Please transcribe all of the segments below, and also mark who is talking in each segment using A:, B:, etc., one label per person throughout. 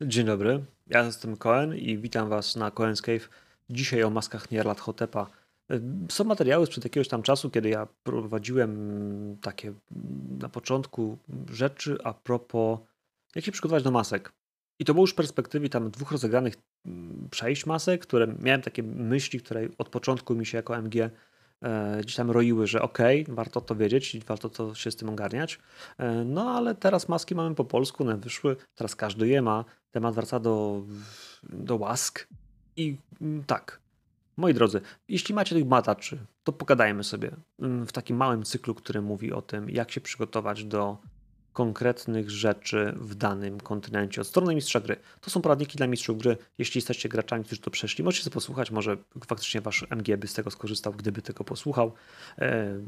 A: Dzień dobry, ja jestem Cohen i witam Was na Cohen's Cave. Dzisiaj o maskach Nierlat Hotepa. Są materiały sprzed jakiegoś tam czasu, kiedy ja prowadziłem takie na początku rzeczy a propos jak się przygotować do masek. I to było już w perspektywie tam dwóch rozegranych przejść masek, które miałem takie myśli, które od początku mi się jako MG gdzieś tam roiły, że okej, okay, warto to wiedzieć i warto to się z tym ogarniać. E, no ale teraz maski mamy po polsku, one wyszły, teraz każdy je ma, temat wraca do, do łask. I mm, tak, moi drodzy, jeśli macie tych badaczy, to pogadajmy sobie mm, w takim małym cyklu, który mówi o tym, jak się przygotować do konkretnych rzeczy w danym kontynencie od strony mistrza gry. To są poradniki dla mistrzów gry. Jeśli jesteście graczami, którzy to przeszli, możecie sobie posłuchać, może faktycznie wasz MG by z tego skorzystał, gdyby tego posłuchał. Eee,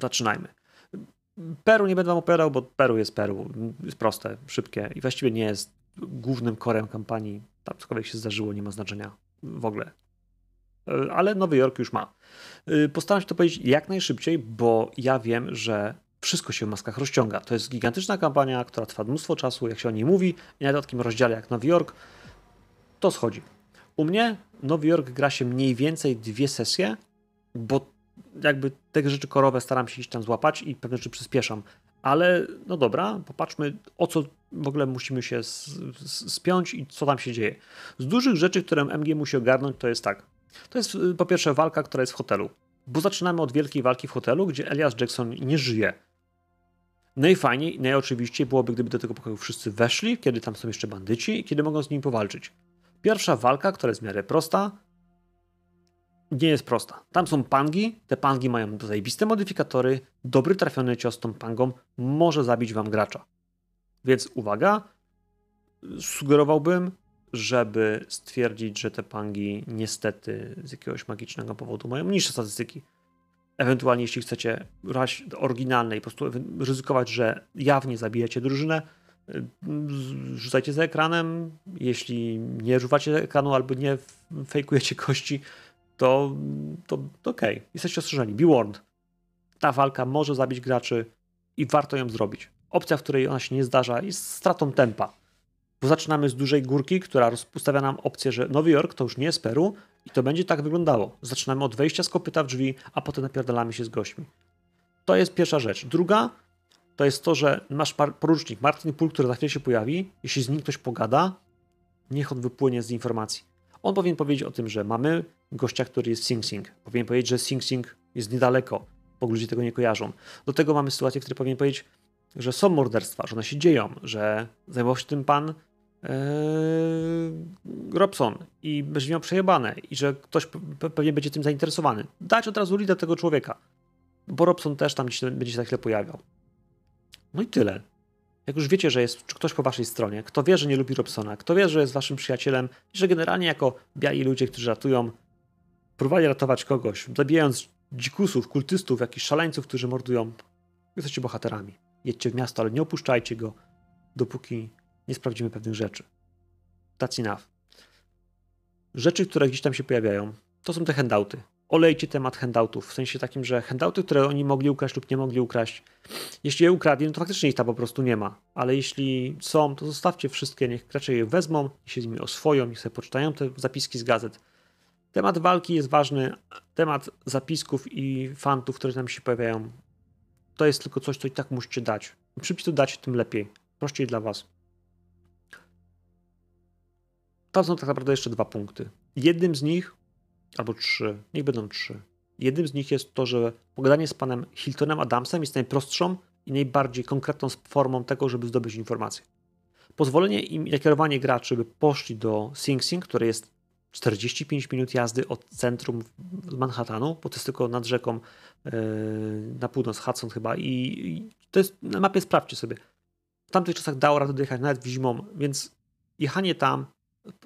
A: zaczynajmy. Peru nie będę wam opowiadał, bo Peru jest Peru. Jest proste, szybkie i właściwie nie jest głównym korem kampanii. Tam cokolwiek się zdarzyło, nie ma znaczenia w ogóle. E, ale Nowy Jork już ma. E, postaram się to powiedzieć jak najszybciej, bo ja wiem, że wszystko się w maskach rozciąga. To jest gigantyczna kampania, która trwa mnóstwo czasu, jak się o niej mówi, i nawet o takim rozdziale jak Nowy Jork, to schodzi. U mnie Nowy Jork gra się mniej więcej dwie sesje, bo jakby te rzeczy korowe staram się gdzieś tam złapać i pewne rzeczy przyspieszam. Ale no dobra, popatrzmy o co w ogóle musimy się spiąć i co tam się dzieje. Z dużych rzeczy, które MG musi ogarnąć, to jest tak. To jest y, po pierwsze walka, która jest w hotelu. Bo zaczynamy od wielkiej walki w hotelu, gdzie Elias Jackson nie żyje. Najfajniej, najoczywiściej byłoby, gdyby do tego pokoju wszyscy weszli, kiedy tam są jeszcze bandyci i kiedy mogą z nimi powalczyć. Pierwsza walka, która jest w miarę prosta, nie jest prosta. Tam są pangi, te pangi mają zajebiste modyfikatory, dobry trafiony cios tą pangą może zabić wam gracza. Więc uwaga, sugerowałbym, żeby stwierdzić, że te pangi niestety z jakiegoś magicznego powodu mają niższe statystyki. Ewentualnie, jeśli chcecie grać oryginalne i po prostu ryzykować, że jawnie zabijacie drużynę, y, rzucajcie za ekranem. Jeśli nie rzucacie ekranu albo nie fejkujecie kości, to, to, to okej. Okay. Jesteście ostrzeżeni. Be warned. Ta walka może zabić graczy i warto ją zrobić. Opcja, w której ona się nie zdarza, jest stratą tempa. Bo zaczynamy z dużej górki, która ustawia nam opcję, że Nowy Jork to już nie jest Peru i to będzie tak wyglądało. Zaczynamy od wejścia z kopyta w drzwi, a potem napierdalamy się z gośćmi. To jest pierwsza rzecz. Druga to jest to, że nasz porucznik Martin Pool, który za chwilę się pojawi, jeśli z nim ktoś pogada, niech on wypłynie z informacji. On powinien powiedzieć o tym, że mamy gościa, który jest Sing Sing. Powinien powiedzieć, że Sing Sing jest niedaleko, bo ludzie tego nie kojarzą. Do tego mamy sytuację, w której powinien powiedzieć, że są morderstwa, że one się dzieją, że zajmował się tym pan Robson i będzie miał przejebane i że ktoś pewnie będzie tym zainteresowany. Dać od razu lider tego człowieka, bo Robson też tam będzie się za chwilę pojawiał. No i tyle. Jak już wiecie, że jest ktoś po waszej stronie, kto wie, że nie lubi Robsona, kto wie, że jest waszym przyjacielem i że generalnie jako biali ludzie, którzy ratują, próbowali ratować kogoś, zabijając dzikusów, kultystów, jakichś szaleńców, którzy mordują, jesteście bohaterami. Jedźcie w miasto, ale nie opuszczajcie go, dopóki nie sprawdzimy pewnych rzeczy. That's enough. Rzeczy, które gdzieś tam się pojawiają, to są te handouty. Olejcie temat handoutów, w sensie takim, że handouty, które oni mogli ukraść lub nie mogli ukraść, jeśli je ukradli, no to faktycznie ich tam po prostu nie ma. Ale jeśli są, to zostawcie wszystkie, niech raczej je wezmą, niech się z nimi oswoją, niech sobie poczytają te zapiski z gazet. Temat walki jest ważny, temat zapisków i fantów, które tam się pojawiają, to jest tylko coś, co i tak musicie dać. Im szybciej to tym lepiej. Prościej dla was. Tam są tak naprawdę jeszcze dwa punkty. Jednym z nich, albo trzy, niech będą trzy. Jednym z nich jest to, że pogadanie z panem Hiltonem Adamsem jest najprostszą i najbardziej konkretną formą tego, żeby zdobyć informacje. Pozwolenie im i nakierowanie graczy, by poszli do Sing Sing, które jest 45 minut jazdy od centrum Manhattanu, bo to jest tylko nad rzeką yy, na północ, Hudson chyba i, i to jest, na mapie sprawdźcie sobie. W tamtych czasach dało radę dojechać nawet w zimą, więc jechanie tam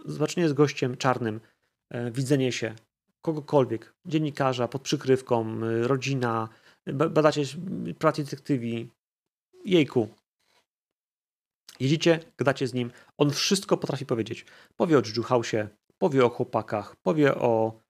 A: zobaczenie z gościem czarnym, e, widzenie się kogokolwiek, dziennikarza pod przykrywką, e, rodzina, badacie pracy detektywi, jejku. Jedziecie, gadacie z nim, on wszystko potrafi powiedzieć. Powie o Juju powie o chłopakach, powie o,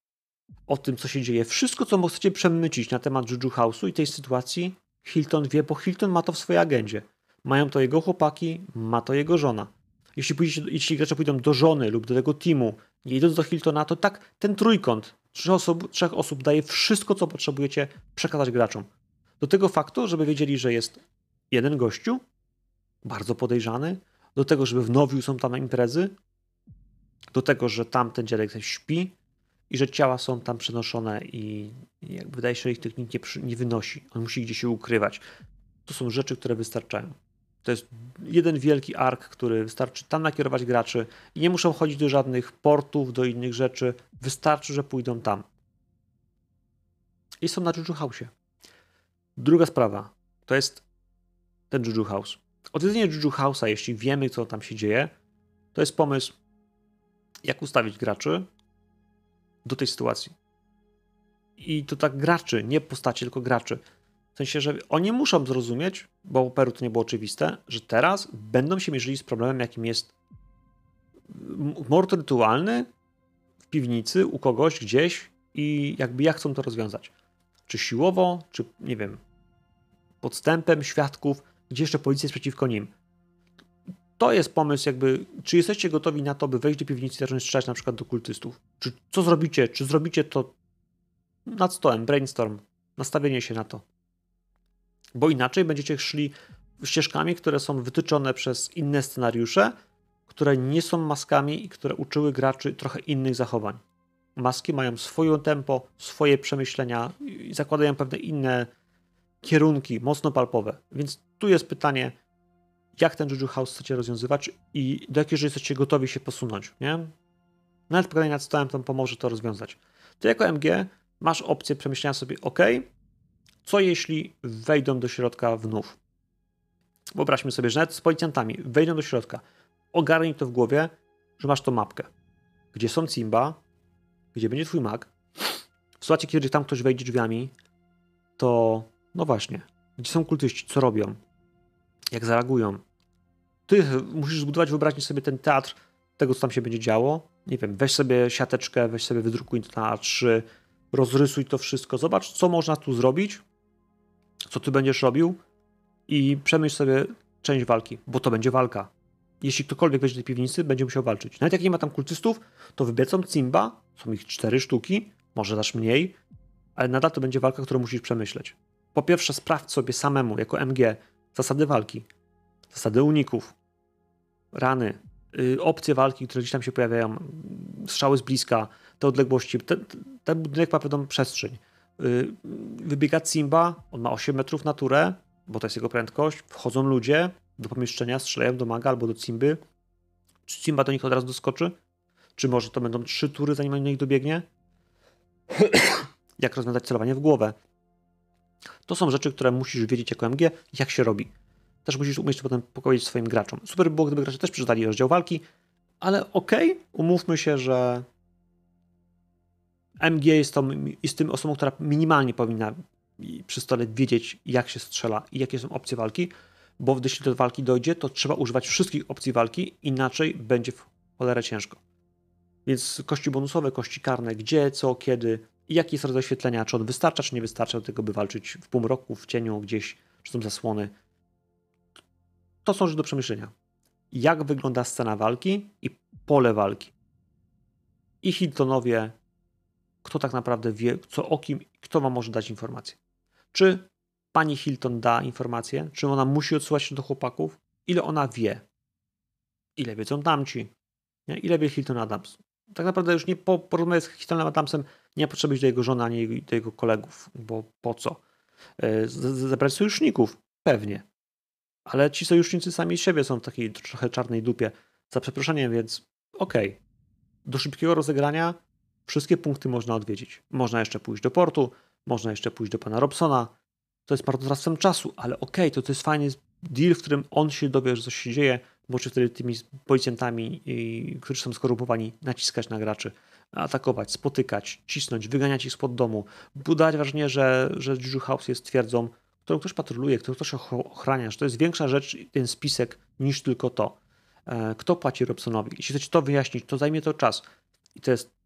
A: o tym, co się dzieje. Wszystko, co chcecie przemycić na temat Juju House'u i tej sytuacji, Hilton wie, bo Hilton ma to w swojej agendzie. Mają to jego chłopaki, ma to jego żona. Jeśli, pójdziecie, jeśli gracze pójdą do żony lub do tego teamu, nie idąc do Hiltona, to tak ten trójkąt trzech osób, trzech osób daje wszystko, co potrzebujecie przekazać graczom. Do tego faktu, żeby wiedzieli, że jest jeden gościu, bardzo podejrzany, do tego, żeby w Nowiu są tam imprezy, do tego, że tam ten dziadek śpi i że ciała są tam przenoszone i jak wydaje się, że ich tych nikt nie, nie wynosi. On musi gdzieś się ukrywać. To są rzeczy, które wystarczają. To jest jeden wielki ark, który wystarczy tam nakierować graczy i nie muszą chodzić do żadnych portów, do innych rzeczy. Wystarczy, że pójdą tam. I są na Juju House. Druga sprawa to jest ten Juju House. Odwiedzenie Juju House'a, jeśli wiemy, co tam się dzieje, to jest pomysł, jak ustawić graczy do tej sytuacji. I to tak graczy, nie postaci, tylko graczy. W sensie, że oni muszą zrozumieć, bo Peru to nie było oczywiste, że teraz będą się mierzyli z problemem, jakim jest mord rytualny w piwnicy u kogoś gdzieś i jakby jak chcą to rozwiązać. Czy siłowo, czy nie wiem, podstępem świadków, gdzie jeszcze policja jest przeciwko nim. To jest pomysł, jakby, czy jesteście gotowi na to, by wejść do piwnicy i zacząć strzelać na przykład do kultystów? Czy co zrobicie? Czy zrobicie to nad stołem, brainstorm, nastawienie się na to? Bo inaczej będziecie szli ścieżkami, które są wytyczone przez inne scenariusze, które nie są maskami i które uczyły graczy trochę innych zachowań. Maski mają swoje tempo, swoje przemyślenia i zakładają pewne inne kierunki, mocno palpowe. Więc tu jest pytanie, jak ten Juju House chcecie rozwiązywać i do jakiej rzeczy jesteście gotowi się posunąć, nie? Nawet pogadanie nad stołem tam pomoże to rozwiązać. Ty jako MG masz opcję przemyślenia sobie, ok, co jeśli wejdą do środka wnów? Wyobraźmy sobie, że nawet z policjantami wejdą do środka. Ogarnij to w głowie, że masz tą mapkę, gdzie są Simba, gdzie będzie twój mag. W sytuacji, kiedy tam ktoś wejdzie drzwiami, to no właśnie, gdzie są kultyści, co robią, jak zareagują. Ty musisz zbudować wyobraźnię sobie ten teatr tego, co tam się będzie działo. Nie wiem, weź sobie siateczkę, weź sobie wydrukuj to na A3, rozrysuj to wszystko, zobacz, co można tu zrobić, co ty będziesz robił i przemyśl sobie część walki, bo to będzie walka. Jeśli ktokolwiek wejdzie do tej piwnicy, będzie musiał walczyć. Nawet jak nie ma tam kultystów, to wybiecą Cimba, są ich cztery sztuki, może dasz mniej, ale nadal to będzie walka, którą musisz przemyśleć. Po pierwsze, sprawdź sobie samemu, jako MG, zasady walki, zasady uników, rany, yy, opcje walki, które gdzieś tam się pojawiają, strzały z bliska, te odległości. Ten, ten budynek ma pewną przestrzeń. Yy, wybiega Simba, on ma 8 metrów na turę, bo to jest jego prędkość. Wchodzą ludzie do pomieszczenia, strzelają do maga albo do Simby. Czy Simba do nich od razu doskoczy? Czy może to będą trzy tury, zanim on do nich dobiegnie? Jak rozwiązać celowanie w głowę? To są rzeczy, które musisz wiedzieć jako MG, jak się robi. Też musisz umieć to potem powiedzieć swoim graczom. Super by było, gdyby gracze też przeczytali rozdział walki, ale okej, okay, umówmy się, że MG jest, to, jest tym osobą, która minimalnie powinna przy stole wiedzieć, jak się strzela i jakie są opcje walki, bo jeśli do walki dojdzie, to trzeba używać wszystkich opcji walki, inaczej będzie w cholerę ciężko. Więc kości bonusowe, kości karne, gdzie, co, kiedy i jaki jest rodzaj oświetlenia, czy on wystarcza, czy nie wystarcza do tego, by walczyć w półmroku, w cieniu, gdzieś, czy są zasłony. To są rzeczy do przemyślenia. Jak wygląda scena walki i pole walki. I Hiltonowie, kto tak naprawdę wie, co o kim, kto wam może dać informację. Czy pani Hilton da informację? Czy ona musi odsyłać się do chłopaków? Ile ona wie? Ile wiedzą tamci? Nie? Ile wie Hilton Adams? Tak naprawdę już nie po porozmawiać z Hiltonem Adamsem nie ma potrzeby iść do jego żony ani do jego kolegów, bo po co? E, zebrać sojuszników? Pewnie. Ale ci sojusznicy sami siebie są w takiej trochę czarnej dupie. Za przeproszeniem, więc okej. Okay. Do szybkiego rozegrania wszystkie punkty można odwiedzić. Można jeszcze pójść do portu, można jeszcze pójść do pana Robsona. To jest marnotrawstwem czasu, ale okej, okay, to, to jest fajny deal, w którym on się dowie, że coś się dzieje, może wtedy tymi policjantami, którzy są skorumpowani, naciskać na graczy atakować, spotykać, cisnąć, wyganiać ich spod domu, budować wrażenie, że, że Juju House jest twierdzą, którą ktoś patroluje, którą ktoś ochrania, że to jest większa rzecz, ten spisek, niż tylko to. E, kto płaci Robsonowi? Jeśli chcecie to wyjaśnić, to zajmie to czas. I to jest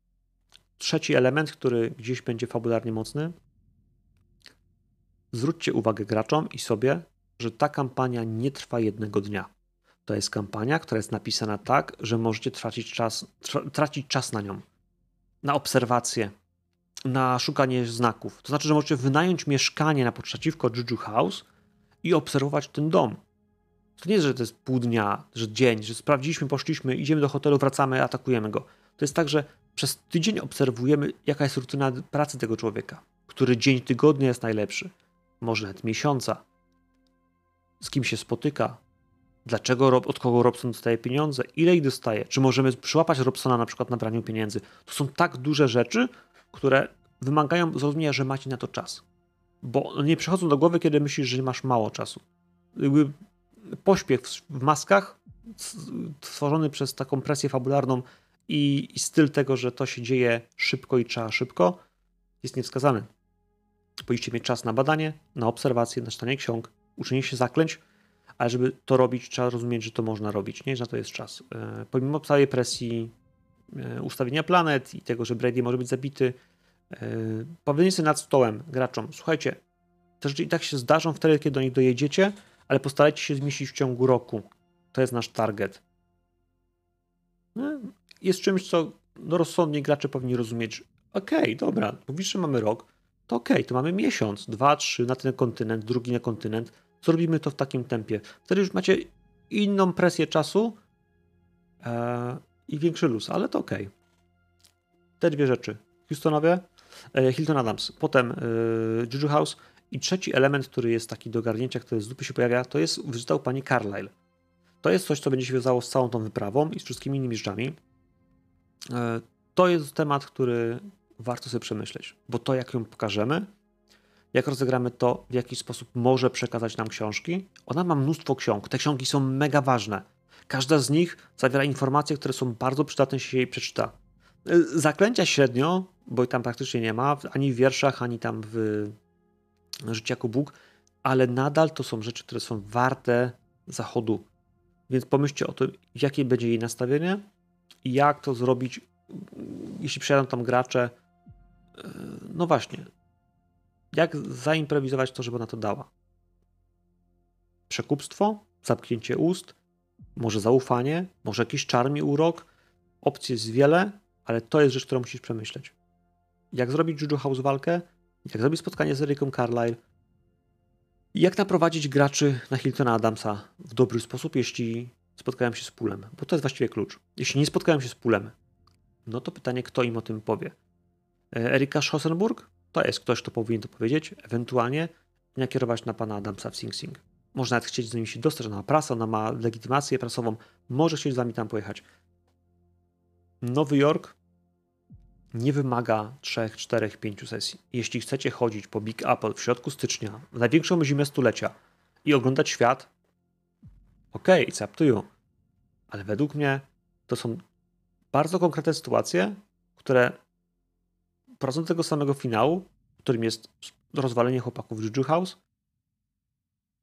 A: trzeci element, który gdzieś będzie fabularnie mocny. Zwróćcie uwagę graczom i sobie, że ta kampania nie trwa jednego dnia. To jest kampania, która jest napisana tak, że możecie tracić czas, tra tracić czas na nią. Na obserwację, na szukanie znaków. To znaczy, że możecie wynająć mieszkanie naprzeciwko Juju House i obserwować ten dom. To nie jest, że to jest pół dnia, że dzień, że sprawdziliśmy, poszliśmy, idziemy do hotelu, wracamy, atakujemy go. To jest tak, że przez tydzień obserwujemy, jaka jest rutyna pracy tego człowieka, który dzień tygodnia jest najlepszy, może nawet miesiąca, z kim się spotyka, dlaczego, od kogo Robson dostaje pieniądze, ile ich dostaje, czy możemy przyłapać Robsona na przykład na braniu pieniędzy. To są tak duże rzeczy, które wymagają zrozumienia, że macie na to czas. Bo nie przychodzą do głowy, kiedy myślisz, że masz mało czasu. Pośpiech w maskach stworzony przez taką presję fabularną i, i styl tego, że to się dzieje szybko i trzeba szybko, jest niewskazany. Powinniście mieć czas na badanie, na obserwację, na czytanie ksiąg, uczenie się zaklęć, ale żeby to robić, trzeba rozumieć, że to można robić, nie? że na to jest czas. E, pomimo całej presji e, ustawienia planet i tego, że Brady może być zabity, e, powiedzenie sobie nad stołem graczom, słuchajcie, te rzeczy i tak się zdarzą wtedy, kiedy do nich dojedziecie, ale postarajcie się zmieścić w ciągu roku. To jest nasz target. No, jest czymś, co no, rozsądnie gracze powinni rozumieć. Okej, okay, dobra, mówisz, że mamy rok, to okej, okay, to mamy miesiąc, dwa, trzy na ten kontynent, drugi na kontynent. Zrobimy to w takim tempie. Wtedy już macie inną presję czasu e, i większy luz, ale to okej. Okay. Te dwie rzeczy. Houstonowie, e, Hilton Adams, potem e, Juju House i trzeci element, który jest taki do garnięcia, który z dupy się pojawia, to jest wizyta u pani Carlyle. To jest coś, co będzie się wiązało z całą tą wyprawą i z wszystkimi innymi rzeczami. E, to jest temat, który warto sobie przemyśleć, bo to, jak ją pokażemy, jak rozegramy to, w jaki sposób może przekazać nam książki. Ona ma mnóstwo ksiąg. Te książki są mega ważne. Każda z nich zawiera informacje, które są bardzo przydatne, jeśli się jej przeczyta. E, zaklęcia średnio, bo tam praktycznie nie ma, ani w wierszach, ani tam w życiu jako Bóg, ale nadal to są rzeczy, które są warte zachodu. Więc pomyślcie o tym, jakie będzie jej nastawienie jak to zrobić, jeśli przyjadą tam gracze. E, no właśnie, jak zaimprowizować to, żeby ona to dała? Przekupstwo, zamknięcie ust, może zaufanie, może jakiś czarm i urok. Opcji jest wiele, ale to jest rzecz, którą musisz przemyśleć. Jak zrobić Juju House walkę? Jak zrobić spotkanie z Ericą Carlyle? Jak naprowadzić graczy na Hiltona Adamsa w dobry sposób, jeśli spotkają się z pulem? Bo to jest właściwie klucz. Jeśli nie spotkają się z pulem, no to pytanie, kto im o tym powie? E, Erika Schossenburg? To jest ktoś, kto powinien to powiedzieć, ewentualnie nakierować na pana Adamsa w Sing Sing. Można nawet chcieć z nimi się dostać, ona ma prasę, ona ma legitymację prasową, może chcieć z wami tam pojechać. Nowy Jork nie wymaga 3, 4, 5 sesji. Jeśli chcecie chodzić po Big Apple w środku stycznia, w największą zimę stulecia i oglądać świat, okej, okay, it's up to you. Ale według mnie to są bardzo konkretne sytuacje, które prowadzą do tego samego finału, którym jest rozwalenie chłopaków w Juju House.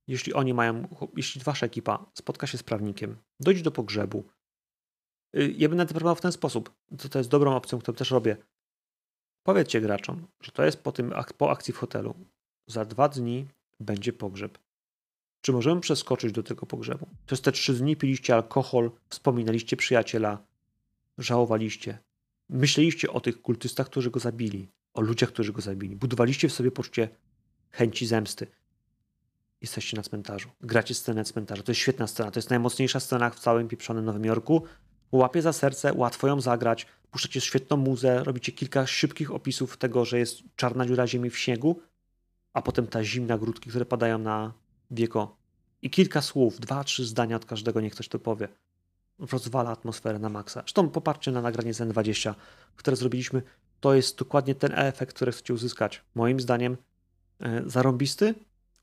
A: Jeśli oni mają, jeśli wasza ekipa spotka się z prawnikiem, dojdzie do pogrzebu, y, ja bym interpretował w ten sposób, to, to jest dobrą opcją, którą też robię. Powiedzcie graczom, że to jest po, tym, po akcji w hotelu. Za dwa dni będzie pogrzeb. Czy możemy przeskoczyć do tego pogrzebu? Przez te trzy dni piliście alkohol, wspominaliście przyjaciela, żałowaliście. Myśleliście o tych kultystach, którzy go zabili, o ludziach, którzy go zabili. Budowaliście w sobie poczucie chęci zemsty. Jesteście na cmentarzu. Gracie scenę cmentarza. To jest świetna scena. To jest najmocniejsza scena w całym pieprzonym Nowym Jorku. Łapie za serce, łatwo ją zagrać. Puszczacie świetną muzę, robicie kilka szybkich opisów tego, że jest czarna dziura ziemi w śniegu, a potem ta zimna grudki, które padają na wieko. I kilka słów, dwa, trzy zdania od każdego, niech ktoś to powie rozwala atmosferę na maksa. Zresztą popatrzcie na nagranie z N20, które zrobiliśmy. To jest dokładnie ten efekt, który chcecie uzyskać. Moim zdaniem e, zarąbisty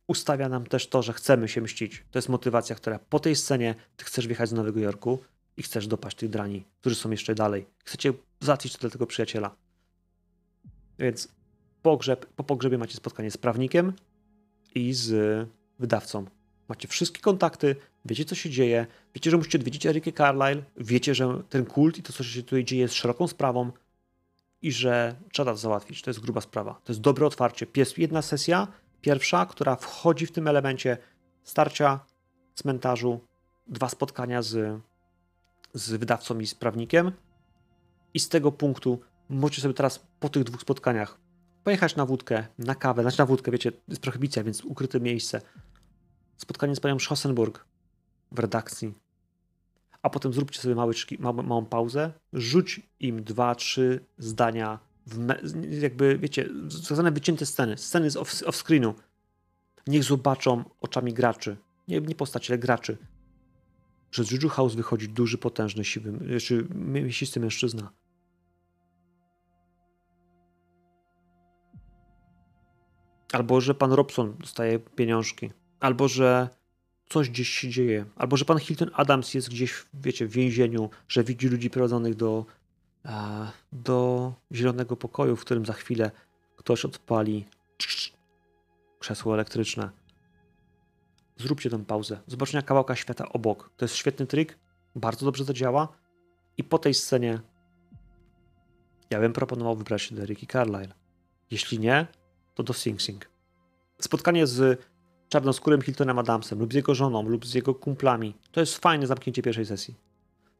A: ustawia nam też to, że chcemy się mścić. To jest motywacja, która po tej scenie ty chcesz wjechać do Nowego Jorku i chcesz dopaść tych drani, którzy są jeszcze dalej. Chcecie załatwić to dla tego przyjaciela. Więc pogrzeb, po pogrzebie macie spotkanie z prawnikiem i z wydawcą. Macie wszystkie kontakty, wiecie co się dzieje, wiecie, że musicie odwiedzić Erykę Carlyle, wiecie, że ten kult i to, co się tutaj dzieje jest szeroką sprawą i że trzeba to załatwić. To jest gruba sprawa. To jest dobre otwarcie. Jest jedna sesja, pierwsza, która wchodzi w tym elemencie starcia, cmentarzu dwa spotkania z, z wydawcą i z prawnikiem. I z tego punktu możecie sobie teraz po tych dwóch spotkaniach pojechać na wódkę, na kawę, znaczy na wódkę, wiecie, jest prohibicja, więc ukryte miejsce. Spotkanie z panią Schossenburg w redakcji. A potem zróbcie sobie mały, małą, pauzę, rzuć im dwa, trzy zdania, jakby, wiecie, związane wycięte sceny, sceny z off, off-screenu. Niech zobaczą oczami graczy, nie, nie postaci, ale graczy, że z Juju House wychodzi duży, potężny, siwy, czy mięsisty mężczyzna. Albo że pan Robson dostaje pieniążki. Albo że coś gdzieś się dzieje. Albo że pan Hilton Adams jest gdzieś, wiecie, w więzieniu, że widzi ludzi prowadzonych do, do zielonego pokoju, w którym za chwilę ktoś odpali krzesło elektryczne. Zróbcie tę pauzę. Zobaczcie kawałka świata obok. To jest świetny trik. Bardzo dobrze to działa. I po tej scenie ja bym proponował wybrać się do Ricky Carlyle. Jeśli nie, to do Sing Sing. Spotkanie z czarnoskórym Hiltonem Adamsem lub z jego żoną lub z jego kumplami to jest fajne zamknięcie pierwszej sesji.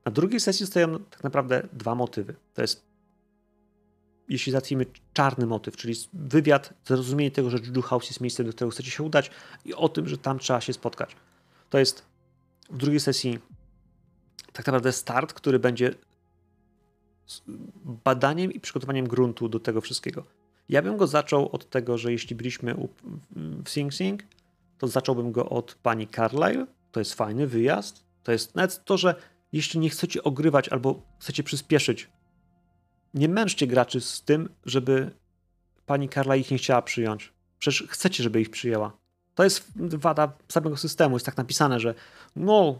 A: Na drugiej sesji stoją tak naprawdę dwa motywy. To jest, jeśli zacznijmy, czarny motyw, czyli wywiad, zrozumienie tego, że Juju House jest miejscem, do którego chcecie się udać i o tym, że tam trzeba się spotkać. To jest w drugiej sesji tak naprawdę start, który będzie badaniem i przygotowaniem gruntu do tego wszystkiego. Ja bym go zaczął od tego, że jeśli byliśmy w Sing Sing, to zacząłbym go od pani Carlyle. To jest fajny wyjazd. To jest nawet to, że jeśli nie chcecie ogrywać albo chcecie przyspieszyć, nie męczcie graczy z tym, żeby pani Carlyle ich nie chciała przyjąć. Przecież chcecie, żeby ich przyjęła. To jest wada samego systemu. Jest tak napisane, że no,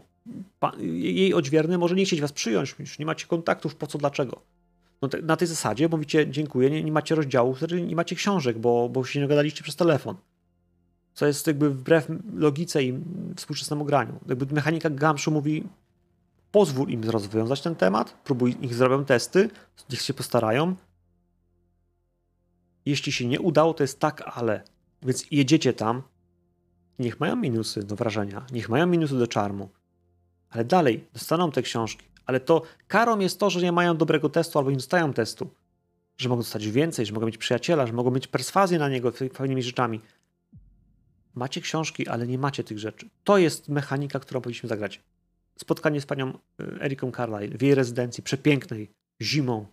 A: jej odźwierny może nie chcieć was przyjąć, już nie macie kontaktów, po co, dlaczego. No te, na tej zasadzie mówicie dziękuję, nie, nie macie rozdziałów, nie macie książek, bo, bo się nie gadaliście przez telefon. Co jest jakby wbrew logice i współczesnemu graniu. Jakby mechanika Gamszu mówi pozwól im rozwiązać ten temat, próbuj, niech zrobią testy, niech się postarają. Jeśli się nie udało, to jest tak, ale. Więc jedziecie tam, niech mają minusy do wrażenia, niech mają minusy do czarmu, ale dalej dostaną te książki, ale to karą jest to, że nie mają dobrego testu albo nie dostają testu. Że mogą dostać więcej, że mogą mieć przyjaciela, że mogą mieć perswazję na niego fajnymi rzeczami. Macie książki, ale nie macie tych rzeczy. To jest mechanika, którą powinniśmy zagrać. Spotkanie z panią e, Eriką Carlyle w jej rezydencji, przepięknej, zimą,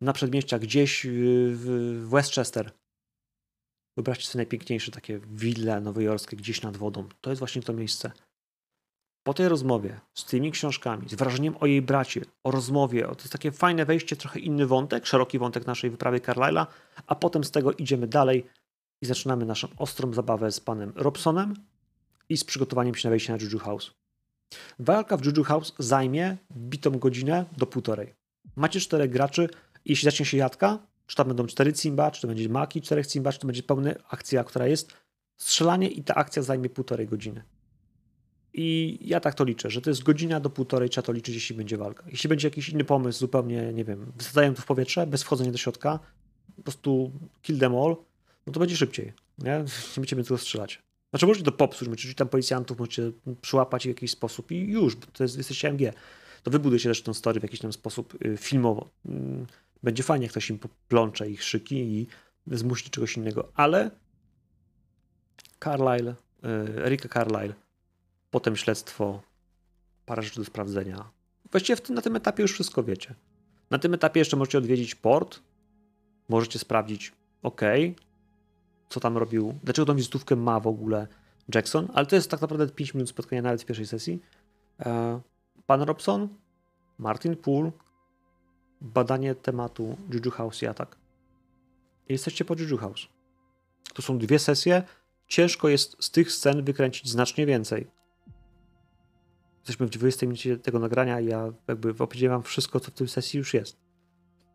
A: na przedmieściach, gdzieś w Westchester. Wyobraźcie sobie najpiękniejsze takie wille nowojorskie gdzieś nad wodą. To jest właśnie to miejsce. Po tej rozmowie z tymi książkami, z wrażeniem o jej bracie, o rozmowie, to jest takie fajne wejście, trochę inny wątek, szeroki wątek naszej wyprawy Carlyle'a, a potem z tego idziemy dalej i zaczynamy naszą ostrą zabawę z panem Robsonem i z przygotowaniem się na wejście na Juju House. Walka w Juju House zajmie bitą godzinę do półtorej. Macie czterech graczy jeśli zacznie się jadka, czy tam będą cztery cimba, czy to będzie maki czterech cimba, czy to będzie pełna akcja, która jest, strzelanie i ta akcja zajmie półtorej godziny. I ja tak to liczę, że to jest godzina do półtorej, trzeba to liczyć, jeśli będzie walka. Jeśli będzie jakiś inny pomysł, zupełnie, nie wiem, wysadzają to w powietrze, bez wchodzenia do środka, po prostu kill them all, no to będzie szybciej. Nie, nie będziemy tego strzelać. Znaczy możecie to popsuć, możecie tam policjantów, możecie przyłapać w jakiś sposób i już, bo to jest, jesteście MG. To wybudujcie też tę story w jakiś tam sposób y, filmowo. Mm, będzie fajnie, jak ktoś im plącze ich szyki i zmusi czegoś innego, ale Carlyle, y, Erika Carlyle potem śledztwo, parę rzeczy do sprawdzenia. Właściwie na tym etapie już wszystko wiecie. Na tym etapie jeszcze możecie odwiedzić port, możecie sprawdzić, ok, co tam robił, dlaczego tą wizytówkę ma w ogóle Jackson, ale to jest tak naprawdę 5 minut spotkania nawet w pierwszej sesji. E, pan Robson, Martin Poole, badanie tematu Juju House i atak. Jesteście po Juju House. To są dwie sesje. Ciężko jest z tych scen wykręcić znacznie więcej jesteśmy w 20 minucie tego nagrania i ja jakby opowiedziałem wam wszystko, co w tej sesji już jest.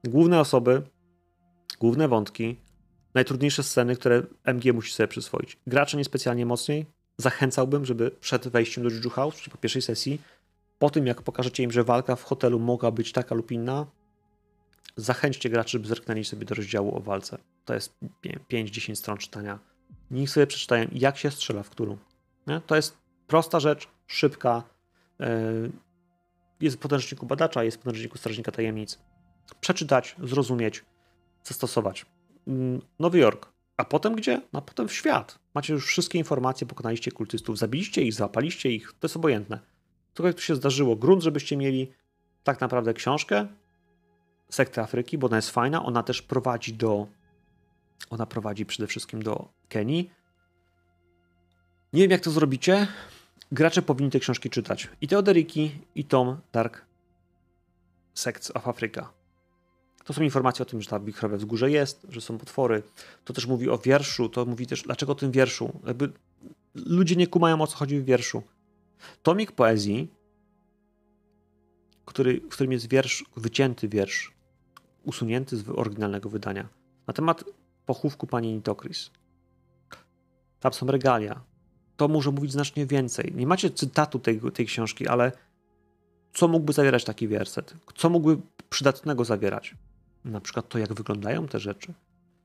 A: Główne osoby, główne wątki, najtrudniejsze sceny, które MG musi sobie przyswoić. Gracze niespecjalnie mocniej. Zachęcałbym, żeby przed wejściem do Juju House, czyli po pierwszej sesji, po tym jak pokażecie im, że walka w hotelu mogła być taka lub inna, zachęćcie graczy, żeby zerknęli sobie do rozdziału o walce. To jest 5-10 stron czytania. Niech sobie przeczytają, jak się strzela w którą. Nie? To jest prosta rzecz, szybka. E, jest w podręczniku badacza, jest w podręczniku strażnika tajemnic. Przeczytać, zrozumieć, zastosować. Mm, Nowy Jork. A potem gdzie? A potem w świat. Macie już wszystkie informacje, pokonaliście kultystów, zabiliście ich, załapaliście ich, to jest obojętne. Tylko to się zdarzyło, grunt, żebyście mieli tak naprawdę książkę, sekty Afryki, bo ona jest fajna, ona też prowadzi do, ona prowadzi przede wszystkim do Kenii. Nie wiem jak to zrobicie, gracze powinni te książki czytać. I te Oderiki, i Tom Dark Sects of Africa. To są informacje o tym, że ta wichrowia wzgórze jest, że są potwory. To też mówi o wierszu, to mówi też, dlaczego o tym wierszu. Jakby ludzie nie kumają, o co chodzi w wierszu. Tomik poezji, który, w którym jest wiersz, wycięty wiersz, usunięty z oryginalnego wydania, na temat pochówku pani Nitokris. Tam są regalia. To może mówić znacznie więcej. Nie macie cytatu tej, tej książki, ale co mógłby zawierać taki werset? Co mógłby przydatnego zawierać? Na przykład to, jak wyglądają te rzeczy.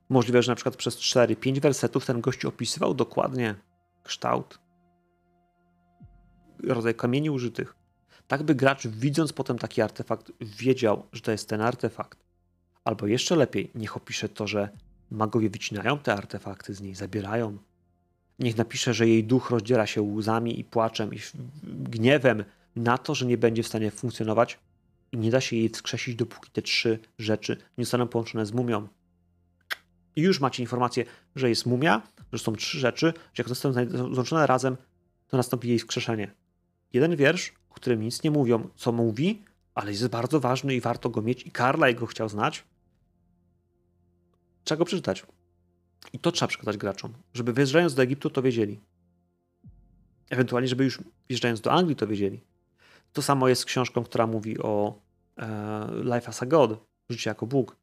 A: Możliwe, że na przykład przez 4-5 wersetów ten gość opisywał dokładnie kształt, rodzaj kamieni użytych. Tak by gracz, widząc potem taki artefakt, wiedział, że to jest ten artefakt. Albo jeszcze lepiej, niech opisze to, że magowie wycinają te artefakty z niej, zabierają. Niech napisze, że jej duch rozdziela się łzami i płaczem i gniewem na to, że nie będzie w stanie funkcjonować i nie da się jej wskrzesić, dopóki te trzy rzeczy nie zostaną połączone z mumią. I już macie informację, że jest mumia, że są trzy rzeczy, że jak zostaną złączone razem, to nastąpi jej wskrzeszenie. Jeden wiersz, o którym nic nie mówią, co mówi, ale jest bardzo ważny i warto go mieć i Karla jego chciał znać. Trzeba go przeczytać. I to trzeba przekazać graczom, żeby wjeżdżając do Egiptu to wiedzieli. Ewentualnie, żeby już wjeżdżając do Anglii to wiedzieli. To samo jest z książką, która mówi o Life as a God, życie jako Bóg.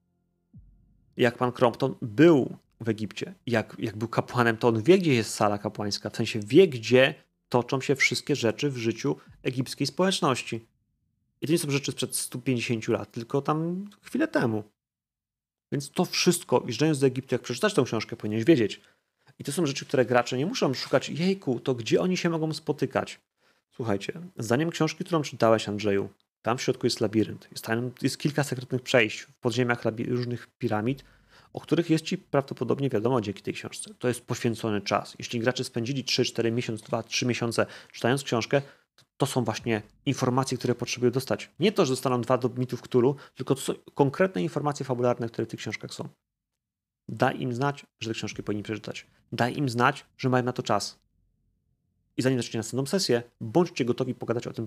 A: Jak pan Crompton był w Egipcie, jak, jak był kapłanem, to on wie, gdzie jest sala kapłańska, w sensie wie, gdzie toczą się wszystkie rzeczy w życiu egipskiej społeczności. I to nie są rzeczy sprzed 150 lat, tylko tam chwilę temu. Więc to wszystko, wjeżdżając do Egiptu, jak przeczytasz tę książkę, powinieneś wiedzieć. I to są rzeczy, które gracze nie muszą szukać, jejku, to gdzie oni się mogą spotykać? Słuchajcie, zdaniem książki, którą czytałeś, Andrzeju, tam w środku jest labirynt. Jest, tam, jest kilka sekretnych przejść w podziemiach różnych piramid, o których jest ci prawdopodobnie wiadomo dzięki tej książce. To jest poświęcony czas. Jeśli gracze spędzili 3, 4 miesiące, 2, 3 miesiące czytając książkę, to, są właśnie informacje, które potrzebują dostać. Nie to, że dostaną dwa do mitów Cthulhu, tylko konkretne informacje fabularne, które w tych książkach są. Daj im znać, że te książki powinni przeczytać. Daj im znać, że mają na to czas. I zanim zaczniecie następną sesję, bądźcie gotowi pogadać o tym,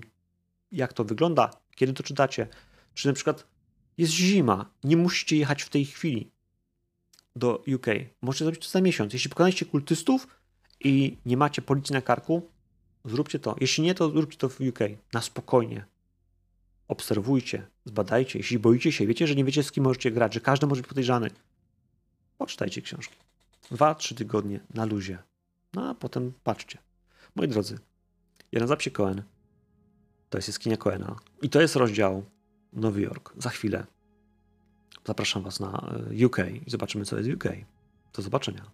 A: jak to wygląda, kiedy to czytacie. Czy na przykład jest zima, nie musicie jechać w tej chwili do UK. Możecie zrobić to za miesiąc. Jeśli pokonaliście kultystów i nie macie policji na karku, zróbcie to. Jeśli nie, to zróbcie to w UK. Na spokojnie. Obserwujcie, zbadajcie. Jeśli boicie się, wiecie, że nie wiecie z kim możecie grać, że każdy może być podejrzany, poczytajcie książki. Dwa, trzy tygodnie na luzie. No a potem patrzcie. Moi drodzy, ja nazywam się Cohen. To jest jaskinia Cohena. I to jest rozdział Nowy Jork. Za chwilę zapraszam Was na e, UK i zobaczymy, co jest UK. Do zobaczenia.